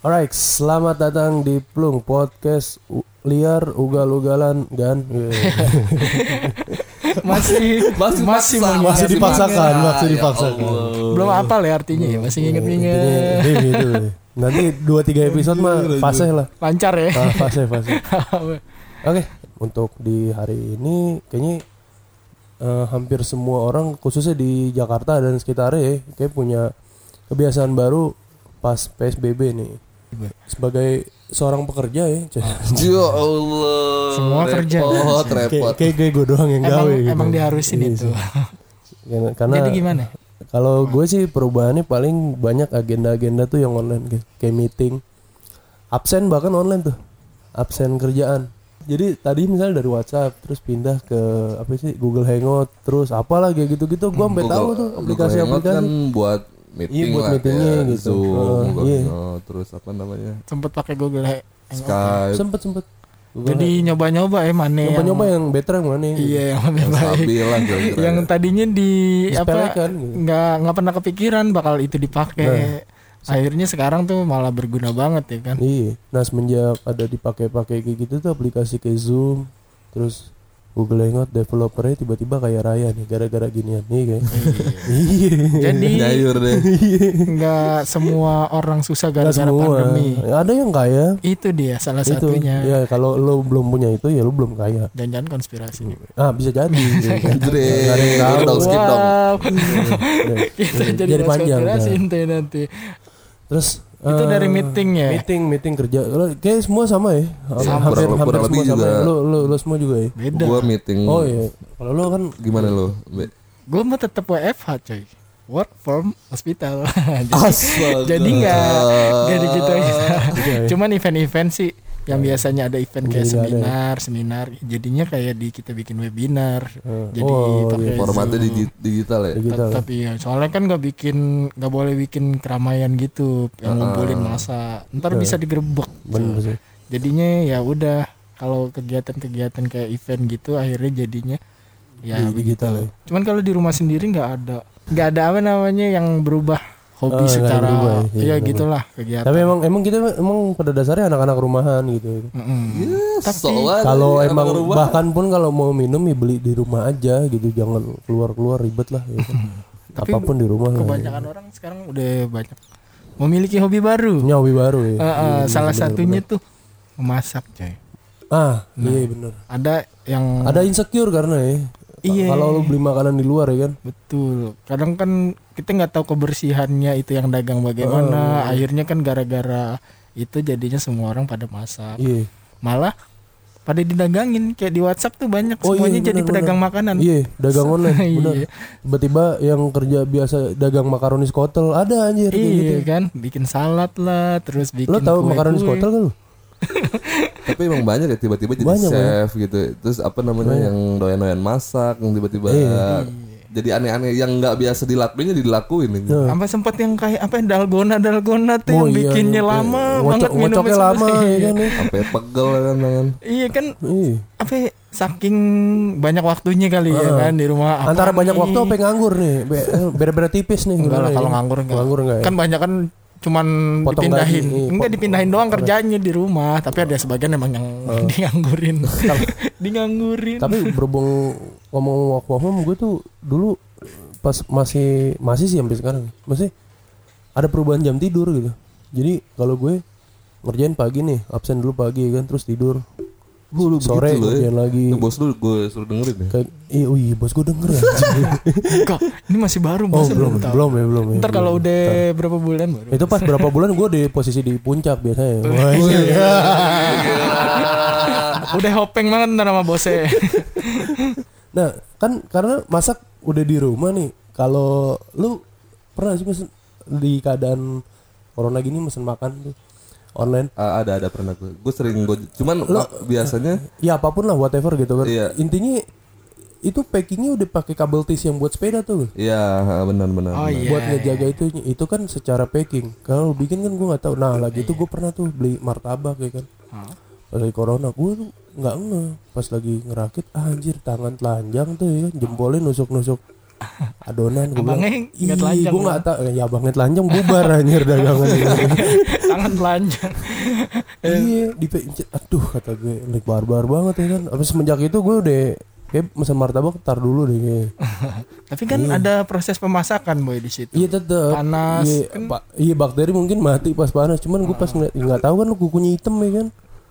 Alright, selamat datang di Plung Podcast liar ugal-ugalan kan masih masih masih, masih mengingat- dipaksakan, Ya masih dipaksakan. belum apa ya artinya ya masih Ini, inget-inget. ini gitu. Nanti dua tiga episode mah fase lah, lancar ya. Ah, fase fase. Oke, untuk di hari ini kayaknya eh, hampir semua orang khususnya di Jakarta dan sekitarnya ya, kayak punya kebiasaan baru pas PSBB nih. Sebagai seorang pekerja ya. Ya Allah. Semua kerja. repot, kayak repot. kayak kayak gue doang yang emang gawe gitu. emang diharusin Iya itu. Karena- Karena jadi gimana kalau gue sih perubahannya paling banyak agenda-agenda tuh yang online kayak, kayak meeting, absen bahkan online tuh, absen kerjaan. Jadi tadi misalnya dari WhatsApp terus pindah ke apa sih Google Hangout terus apalah kayak gitu-gitu gue sampai tahu tuh Google Hangout aplikasi-aplikasi. kan buat meeting Iya, buat lah, meetingnya kayak gitu. Zoom, Oh, Google iya. Hangout, terus apa namanya? sempet pakai Google Hangout Skype. Sempet sempet. Google jadi nyoba-nyoba ya mana yang nyoba-nyoba yang better yang mana? iya yang lebih baik Stabil lah kira-kira. yang tadinya di apa gitu. nggak nggak pernah kepikiran bakal itu dipakai akhirnya sekarang tuh malah berguna banget ya kan Iya. Nah semenjak ada dipakai-pakai kayak gitu tuh aplikasi kayak Zoom, terus Google Hangout developernya tiba-tiba kayak raya nih gara-gara ginian nih kayak. Iya. jadi Nyayur deh. nggak semua orang susah gara-gara pandemi Ada yang kaya. itu dia salah Itu. satunya Ya kalau lo belum punya itu ya lo belum kaya. dan jangan konspirasi Ah bisa jadi. Dong, skip dong. Jadi jadi, bahas panjang, konspirasi nah. nanti. Terus Itu eh, dari meeting ya? Meeting, meeting kerja. Lo kayak semua sama ya. Sama. Hampir, Kurang- hampir kurang semua sama. juga. ya? Lo, lo, lo semua juga ya. Beda. Gua meeting. Oh iya. Kalau lo kan Gimana lo? Gue mah tetap WFH coy. Work from hospital. jadi, Astaga. jadi nggak nggak di gitu Iya, iya. Cuman event-event sih yang biasanya ada event kayak Jadi nggak ada ya? seminar, seminar. Jadinya kayak di kita bikin webinar. Eh, Jadi oh, pakai iya. Formatnya digi- digital ya. digital. Tapi ya, soalnya kan nggak bikin nggak boleh bikin keramaian gitu, yang ngumpulin masa. Ntar bisa digerebek. Bener sih. jadinya ya udah kalau kegiatan-kegiatan kayak event gitu akhirnya jadinya ya Di- digital ya. cuman kalau di rumah sendiri nggak ada nggak ada apa namanya yang berubah hobi ada secara berubah ya, iya, ya gitulah kegiatan Tapi emang emang kita emang pada dasarnya anak-anak rumahan gitu. Mm-mm. Yes, Tapi Kalau emang rumah. bahkan pun kalau mau minum ya beli di rumah aja gitu, jangan keluar-keluar ribet lah ya kan. Tapi Apa pun di rumah lah. kebanyakan orang sekarang udah banyak memiliki hobi baru Punya hobi baru ya. Eh, eh, Iya, salah benar, satunya tuh memasak coy ah, iya benar. ada yang Ada insecure karena ya. Iya. Kalau lu beli makanan di luar ya kan. Betul. Kadang kan kita nggak tahu kebersihannya itu yang dagang Oh, bagaimana. iya. Akhirnya kan gara-gara itu jadinya semua orang pada masak. Iya. Malah pada didagangin kayak di WhatsApp tuh banyak Oh, iya, semuanya jadi benar, pedagang benar. makanan. Iya, dagang online, Iya. Tiba-tiba yang kerja biasa dagang makaroni skotel ada anjir kayak gitu. Iya kan, bikin salad lah, terus bikin Lo tahu makaroni skotel kan lu? Tapi emang banyak ya tiba-tiba jadi Banyak, chef gitu. Terus apa namanya yang doyan-doyan masak, yang tiba-tiba Iya. jadi aneh-aneh yang nggak biasa dilakuin jadi dilakuin gitu. Sampai sempat yang kayak apa ya, dalgona dalgona tuh Oh, yang iya, bikinnya iya. lama Ngocok- banget minumnya lama ya kan. ya. Sampai pegel kan tangan. Iya kan Iya. apa ya, saking banyak waktunya kali ya kan di rumah apa Antara banyak nih? waktu apa yang nganggur nih? Eh, Beda-beda tipis nih. Enggak lah gimana kalau ya? nganggur enggak. Nganggur enggak ya? Kan banyak kan cuman Potong dipindahin. gaji, iya, enggak dipindahin doang kerjanya di rumah, tapi ada sebagian emang yang Oh. dianggurin. Dianggurin. Tapi berhubung ngomong work from home gue tuh dulu pas masih masih sih sampai sekarang masih ada perubahan jam tidur gitu. Jadi kalau gue ngerjain pagi nih, absen dulu pagi kan terus tidur. Lu, lu Sore begitu loh ya. lagi. Lu bos lu gue suruh dengerin ya. Kayak iya, oh iya bos gue denger ya. Kok ini masih baru oh bos belum, tahu. belum ya belum ya. Ntar belum. kalau udah berapa bulan baru. itu pas berapa bulan gue di posisi di puncak biasanya. Oh, Wah, iya. iya. udah hopeng banget ntar sama bosnya. Nah, kan karena masak udah di rumah nih. Kalau lu pernah sih pesen di keadaan corona gini mesen makan tuh online? Ah, ada ada pernah gue. Gue sering gue cuman Lo- biasanya Ya apa pun lah whatever gitu kan. Iya. Intinya itu packingnya udah pakai kabel tis yang buat sepeda tuh. iya benar-benar. Oh, iya. buat ngejaga itu itu kan secara packing. Kalau bikin kan gue nggak tahu. Nah lagi itu gue pernah tuh beli martabak ya kan. pas lagi corona gue tuh nggak nge pas lagi ngerakit ah, anjir tangan telanjang tuh ya kan jempolnya nusuk nusuk adonan gue Abangnya nggak telanjang, gue nggak tahu. Ya abangnya telanjang bubar anjir dagangan tangan telanjang. Iya dipencet aduh kata gue like barbar banget ya kan. Abis semenjak itu gue udah kayak pesan martabak tar dulu deh kayak. tapi kan ada proses pemasakan boy di situ. Iya tetep. Panas, iya, pak iya bakteri mungkin mati pas panas. Cuman gue pas ngeliat nggak tahu kan lu kukunya hitam ya kan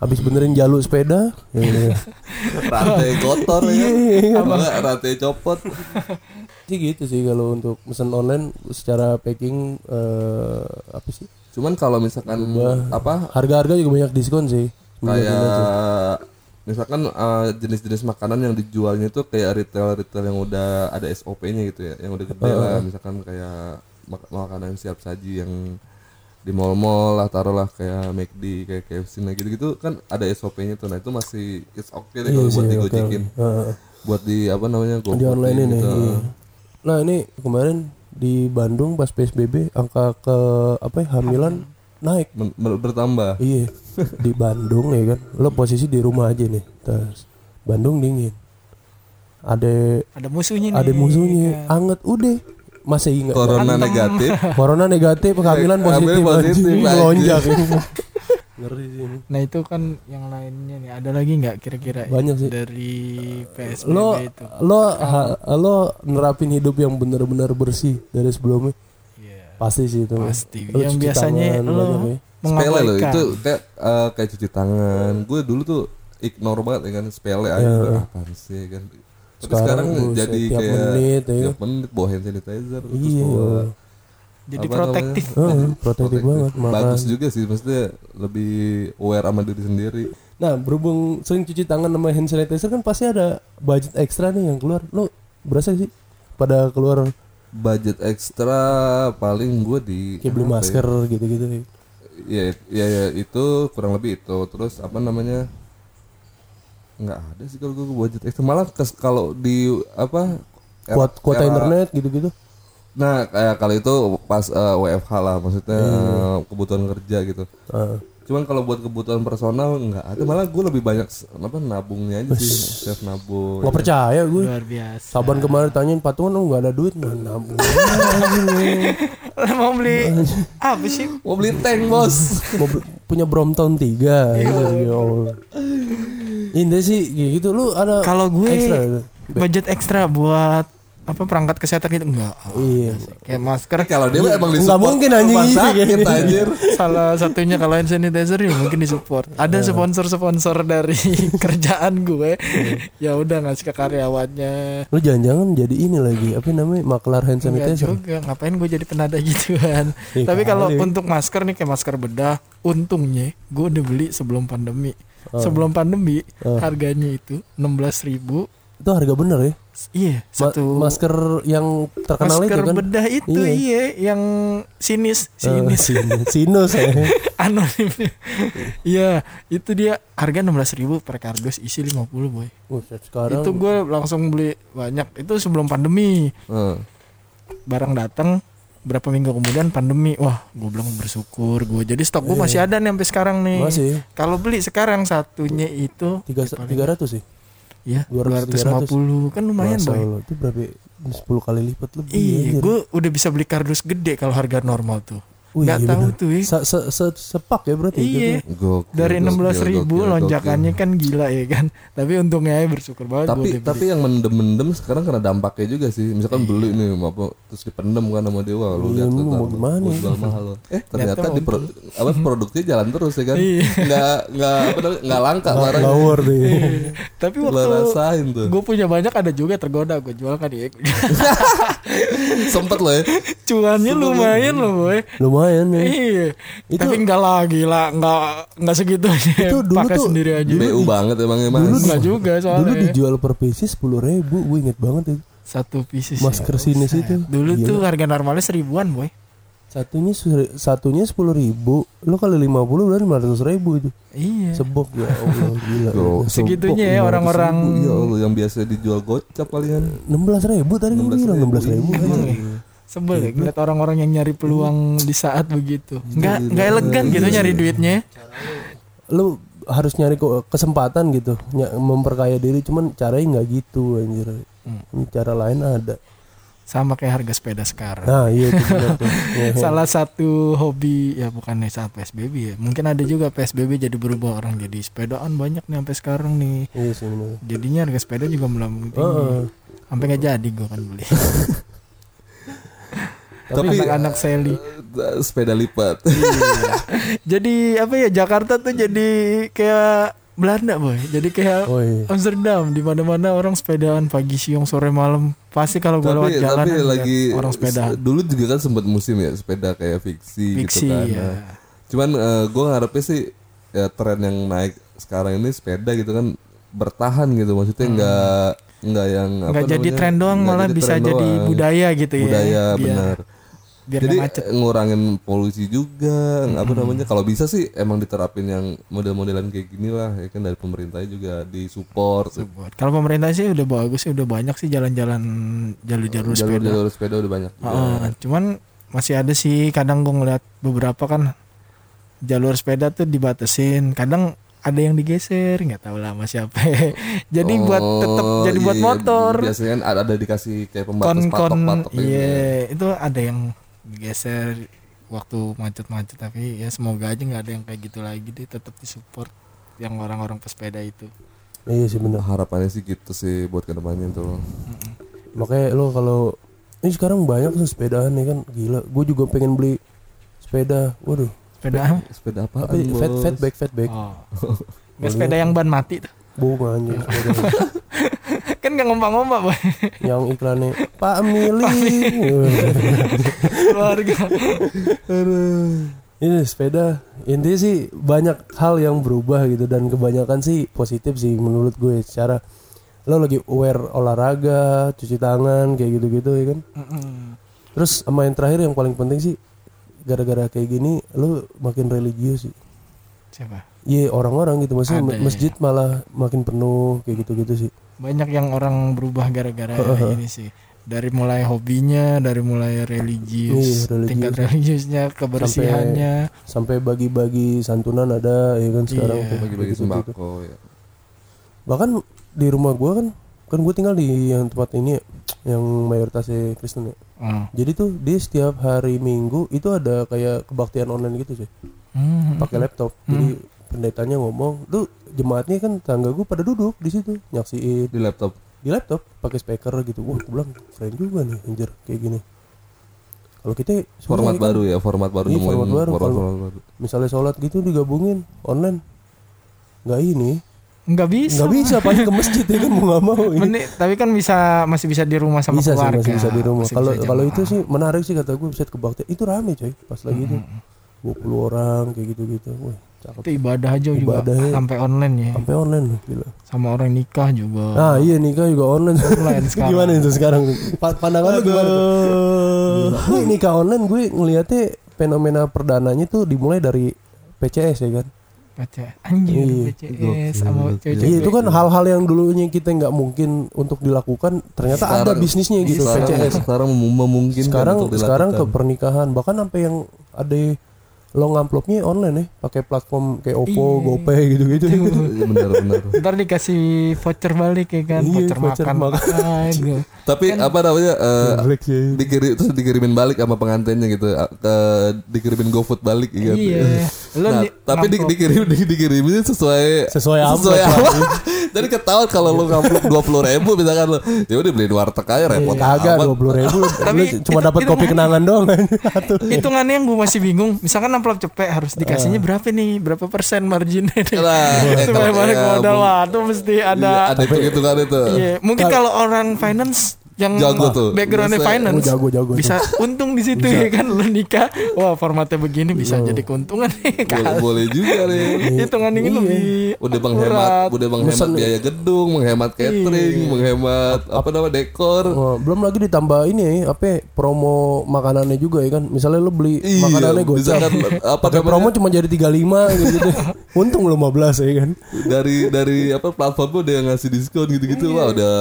habis benerin jalur sepeda ya, ya. rantai kotor ya. Kan Enggak, rantai copot. Sih gitu sih kalau untuk pesan online secara packing eh, apa sih? Cuman kalau misalkan apa? Harga-harga juga banyak diskon sih. Kayak misalkan eh, jenis-jenis makanan yang dijualnya itu kayak retail-retail yang udah ada SOP-nya gitu ya yang udah gede lah. Misalkan kayak mak- makanan siap saji yang di mall-mall lah taruhlah kayak McD kayak KFC nah gitu-gitu. Kan ada SOP-nya tuh nah itu masih it's okay deh kalau buat digojek Heeh. buat di apa namanya di online ini gitu. iya. nah ini kemarin di Bandung pas PSBB angka ke apa ya hamilan naik. Men- ber- bertambah. Iya di Bandung ya kan. Lo posisi di rumah aja nih terus Bandung dingin. Ada ada musuhnya nih ada musuhnya anget udah masih ingat. Corona negatif. Corona negatif kehamilan positif, positif, ini ngeri sih ini. Nah itu kan yang lainnya nih. Ada lagi nggak kira-kira Banyak sih. dari PSBB lo itu? lo ha- lo nerapin hidup yang benar-benar bersih dari sebelumnya? Iya, pasti sih itu. Pasti. Lo yang biasanya tangan lo banyak ya. sepele loh mengabaikan. itu kayak eh, kayak cuci tangan. Gue dulu tuh ignore banget ya kan sepele aja. Apaan sih kan tapi Sekarang, sekarang, buset, jadi tiap kayak menit, ya. tiap menit bawa hand sanitizer terus Iya. bawa jadi apa protektif Heeh, protektif banget makan. bagus juga sih maksudnya lebih aware sama diri sendiri Nah, berhubung sering cuci tangan sama hand sanitizer kan pasti ada budget ekstra nih yang keluar. Lo berasa sih pada keluar budget ekstra paling gue di kayak beli ya? masker gitu-gitu. ya, ya, ya itu kurang lebih itu terus apa namanya nggak ada sih kalau gue budget ekstra malah kes- kalau di apa Kuat kuota era- internet gitu-gitu. Nah, kayak kali itu pas eh, WFH lah, maksudnya eh, kebutuhan kerja gitu. Ah. Cuman kalau buat kebutuhan personal nggak ada, malah gue lebih banyak apa nabungnya aja sih, chef nabung. Gak percaya gue. luar biasa Saban kemarin tanyain patungan lo nggak ada duit nggak nabung. mau beli apa sih Mau beli tank bos. Mau beli- punya Brompton 3 gitu. Ya. Indah sih gitu. Lu ada kalau gue ekstra budget ekstra buat apa perangkat kesehatan gitu enggak Iya. kayak masker Kalau dia mah emang Nggak disupport mungkin anjing isi sakit, gitu. anjir. salah satunya kalau hand sanitizer ya mungkin disupport ada sponsor sponsor dari kerjaan gue ya udah ngasih ke karyawannya Lu jangan-jangan jadi ini lagi apa namanya maklar hand Enggak sanitizer. juga ngapain gue jadi penada gituan Ih, tapi kalau kali. untuk masker nih kayak masker bedah untungnya gue udah beli sebelum pandemi sebelum pandemi harganya itu 16.000 ribu Itu harga bener ya. iya Ma- satu masker yang terkenal masker itu kan. bedah itu Iya. iya. yang sinis Eh, sinis sin- sinus ya. anonim iya itu dia harga 16.000 ribu per kardus isi 50 boy Buset, sekarang itu gue langsung beli banyak itu sebelum pandemi Heeh. barang datang berapa minggu kemudian pandemi wah gue bilang bersyukur gue jadi stok gue masih ada nih sampai sekarang nih Iya. Masih. kalau beli sekarang satunya itu tiga tiga ratus sih. ya 200, 250 kan lumayan boy itu berapa? 10 kali lipat lebih. iya gue udah bisa beli kardus gede kalau harga normal tuh Wih, nggak iya tahu bener. tuh ya Se- se- se- sepak ya berarti. iya. Gokil, dari gokil, 16.000 ribu gokil, lonjakannya kan gila ya kan. Tapi untungnya ya bersyukur banget tapi tapi yang mendem-mendem sekarang kena dampaknya juga sih. Misalkan beli nih apa terus dipendem kan sama dia wah lu Iya, lihat tuh, mau gimana? Ya? jual mahal. Loh. eh ternyata di pro, apa produksinya jalan terus ya kan? Iya. nggak nggak nggak langka barang Ngawur deh. tapi lo waktu rasain tuh. gue punya banyak ada juga tergoda gue jual kan ya. Sempet loh ya. Cuannya lumayan loh boy. Lumayan ya. Iya, Itu- tapi enggak lagi lah, enggak enggak segitunya. Itu dulu Pakai tuh- sendiri aja. BU banget emangnya mas Enggak juga Dulu soalnya. dijual per piece sepuluh ribu, gue inget banget itu. Satu pieces. Masker ya. sinis itu. Dulu Gila. tuh harga normalnya seribuan, boy. Satunya satunya sepuluh ribu, lo kali lima puluh berarti lima ratus ribu itu. Iya. Sebok ya Allah gila. Bro, Segitunya ya orang-orang 500.000, ya Allah yang biasa dijual gocap palingan Enam belas ribu tadi gue bilang enam belas ribu. Iya. Sebel ya ngeliat orang-orang yang nyari peluang di saat begitu. Enggak enggak elegan gitu nyari duitnya. Lo harus nyari kesempatan gitu memperkaya diri cuman caranya nggak gitu anjir Hmm. cara lain ada sama kayak harga sepeda sekarang nah iya itu benar tuh Iya. salah satu hobi ya bukan nih saat PSBB ya mungkin ada juga PSBB jadi berubah orang jadi sepedaan banyak nih sampai sekarang nih iya sih benar jadinya harga sepeda juga melambung tinggi Heeh. sampai nggak jadi gue kan beli Tapi anak-anak Sally. eh, sepeda lipat. jadi apa ya Jakarta tuh jadi kayak Belanda boy. Jadi kayak oh iya Amsterdam di mana-mana orang sepedaan pagi siang sore malam. Pasti kalau gue lewat jalan tapi lagi orang sepedaan dulu juga kan sempat musim ya sepeda kayak fiksi, fiksi gitu kan. ya Nah, Cuman gue ngarepnya sih ya tren yang naik sekarang ini sepeda gitu kan bertahan gitu. Maksudnya nggak nggak yang Hmm. nggak jadi namanya, tren doang malah jadi bisa jadi doang. budaya gitu ya. Budaya biar, benar biar jadi macet Hmm. ngurangin polusi juga apa namanya kalau bisa sih emang diterapin yang model-modelan kayak gini lah ya kan dari pemerintahnya juga disupport Buat- Kalau pemerintah sih udah bagus sih, udah banyak sih jalan-jalan jalur-jalur sepeda. jalur-jalur sepeda udah banyak. Heeh, cuman masih ada sih kadang gue ngeliat beberapa kan jalur sepeda tuh dibatasin, kadang ada yang digeser nggak tahu lah sama siapa. jadi buat tetap Oh, jadi buat iya, motor. biasanya kan ada, ada dikasih kayak pembatas Kon kon patok-patok gitu ya. iya itu ada yang digeser waktu macet-macet tapi ya semoga aja nggak ada yang kayak gitu lagi deh tetap disupport yang orang-orang pesepeda itu. iya sih benar harapannya sih gitu sih buat ke depannya tuh. Makanya lo kalau ini sekarang banyak tuh sepedaan nih kan gila. Gue juga pengen beli sepeda. Waduh. Sepeda sepeda apa? Tapi fat fatback fatback Oh. Nggak sepeda yang ban mati tuh. anjing sepeda kan nggak ngomong-ngomong boy. Yang iklannya Pak Mili. Keluarga. Ini sepeda. Intinya sih banyak hal yang berubah gitu dan kebanyakan sih positif sih menurut gue secara lo lagi aware olahraga cuci tangan kayak gitu-gitu ya kan? Terus sama yang terakhir yang paling penting sih gara-gara kayak gini lo makin religius sih. Siapa? Iya orang-orang gitu. Maksudnya Ada ya. masjid malah makin penuh kayak gitu-gitu sih banyak yang orang berubah gara-gara ini sih. Dari mulai hobinya dari mulai religius, Iya, religius. tingkat religiusnya kebersihannya. Sampai bagi-bagi santunan ada ya kan sekarang Iya. bagi-bagi sembako ya. Bahkan di rumah gua kan kan gue tinggal di yang tempat ini ya, yang mayoritasnya Kristen ya. Hmm. jadi tuh dia setiap hari Minggu itu ada kayak kebaktian online gitu sih. Hmm. pakai laptop. Jadi pendetanya ngomong tuh jemaatnya kan tangga gue pada duduk di situ nyaksiin. Di laptop? Di laptop pakai speaker gitu. Wah gue bilang keren juga nih anjir kayak gini. Kalau kita format kan, baru ya format baru Iya, nemuin format baru. format, format baru. misalnya sholat gitu digabungin online. Nggak ini. Nggak bisa. Nggak bisa paling ke masjid ya kan mau nggak mau. Ini. Meni- tapi kan bisa masih bisa di rumah sama bisa sih keluarga. masih bisa di rumah. Kalau kalau itu sih menarik sih kata gue bisa kebaktian itu rame coy pas lagi itu. 20 orang kayak gitu gitu wah cakep. Itu ibadah aja juga Ibadahnya. sampai online ya. Sampai online loh gila. Sama orang nikah juga. Nah iya nikah juga online. Online sekarang. gimana itu sekarang? Pa- pandangan lu gimana tuh? Gila. Nih, nikah online gue ngelihatnya fenomena perdananya tuh dimulai dari PCS ya kan? Baca anjir Iya. PCS sama cewek Iya itu kan hal-hal yang dulunya kita nggak mungkin untuk dilakukan ternyata ada Sekarang- bisnisnya gitu sekarang, PCS. sekarang mem- memungkinkan Sekarang untuk sekarang ke pernikahan bahkan sampai yang ada long amplopnya online ya pakai platform kayak Oppo, Iya. GoPay gitu-gitu. Iya, benar benar ntar dikasih voucher balik ya kan Iya, voucher, voucher makan makan. Aduh. tapi apa namanya eh, Black sih. dikirim terus dikirimin balik sama pengantinnya gitu ke dikirimin GoFood balik gitu. iya Nah, di- tapi di, dikirim di, dikirimin sesuai Sesuai apa, sesuai apa. Jadi ketahuan kalau lu ngamplop dua puluh ribu misalkan lu, ya udah beliin warteg aja repot Kagak amat. dua puluh ribu, Tapi cuma dapat kopi kenangan doang kan. Hitungannya yang gue masih bingung misalkan amplop cepet harus dikasihnya berapa nih berapa persen marginnya Nah, eh, supaya kalau- balik ya, modal mesti Iya, ada ada hitung hitungan itu. iya mungkin kalau orang finance yang Jago tuh. backgroundnya Bisa- finance Oh, jago, jago tuh. bisa untung di situ ya kan lu nikah wah formatnya begini bisa jadi keuntungan nih Boleh, kan boleh juga nih. hitungan ini Iya. lebih Udah menghemat, udah menghemat Mesen- biaya gedung, menghemat catering, menghemat apa namanya dekor. Oh, belum lagi ditambah ini ya, apa ya, promo makanannya juga ya kan. Misalnya lu beli Iya, makanannya bisa gocap. kan apa namanya, promo cuma jadi 35 gitu, gitu. Untung 15 ya kan. dari dari apa platform udah ngasih diskon gitu-gitu wah udah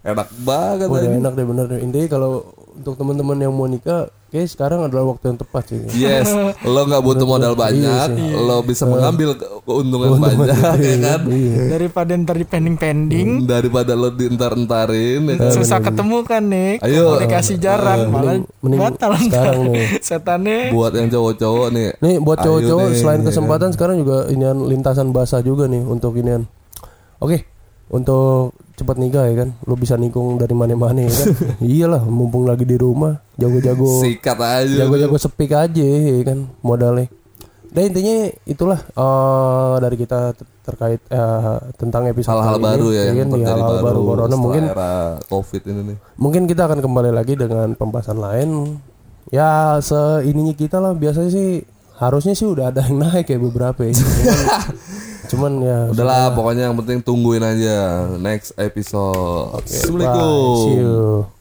enak banget udah enak deh bener deh. Intinya kalau untuk teman-teman yang mau nikah kayak sekarang adalah waktu yang tepat sih. Yes, lo nggak butuh modal banyak, lo bisa mengambil ke- keuntungan banyak, ya kan? Daripada ntar dipending-pending, Daripada lo dientar-entarin, ya kan? susah ketemu kan nih. Ayo. Komunikasi jarang, malah mending batal sekarang ntar. nih. Setannya Buat yang cowok-cowok nih, Nih buat cowok-cowok selain ya kan? kesempatan sekarang juga inian lintasan basah juga nih untuk inian. Oke, untuk cepat nikah ya kan. Lu bisa nikung dari mana-mana ya kan. Iyalah, mumpung lagi di rumah, jago-jago sikat aja. jago-jago sepik aja ya kan modalnya. Dan intinya itulah eh, dari kita ter- terkait eh, tentang episode Hal-hal ini, baru ya yang kan, di hal-hal baru, baru corona mungkin covid ini nih. mungkin kita akan kembali lagi dengan pembahasan lain ya seininya kita lah biasanya sih harusnya sih udah ada yang naik ya beberapa ya cuman, ya Udahlah, pokoknya yang penting tungguin aja next episode. bye. Assalamualaikum. see you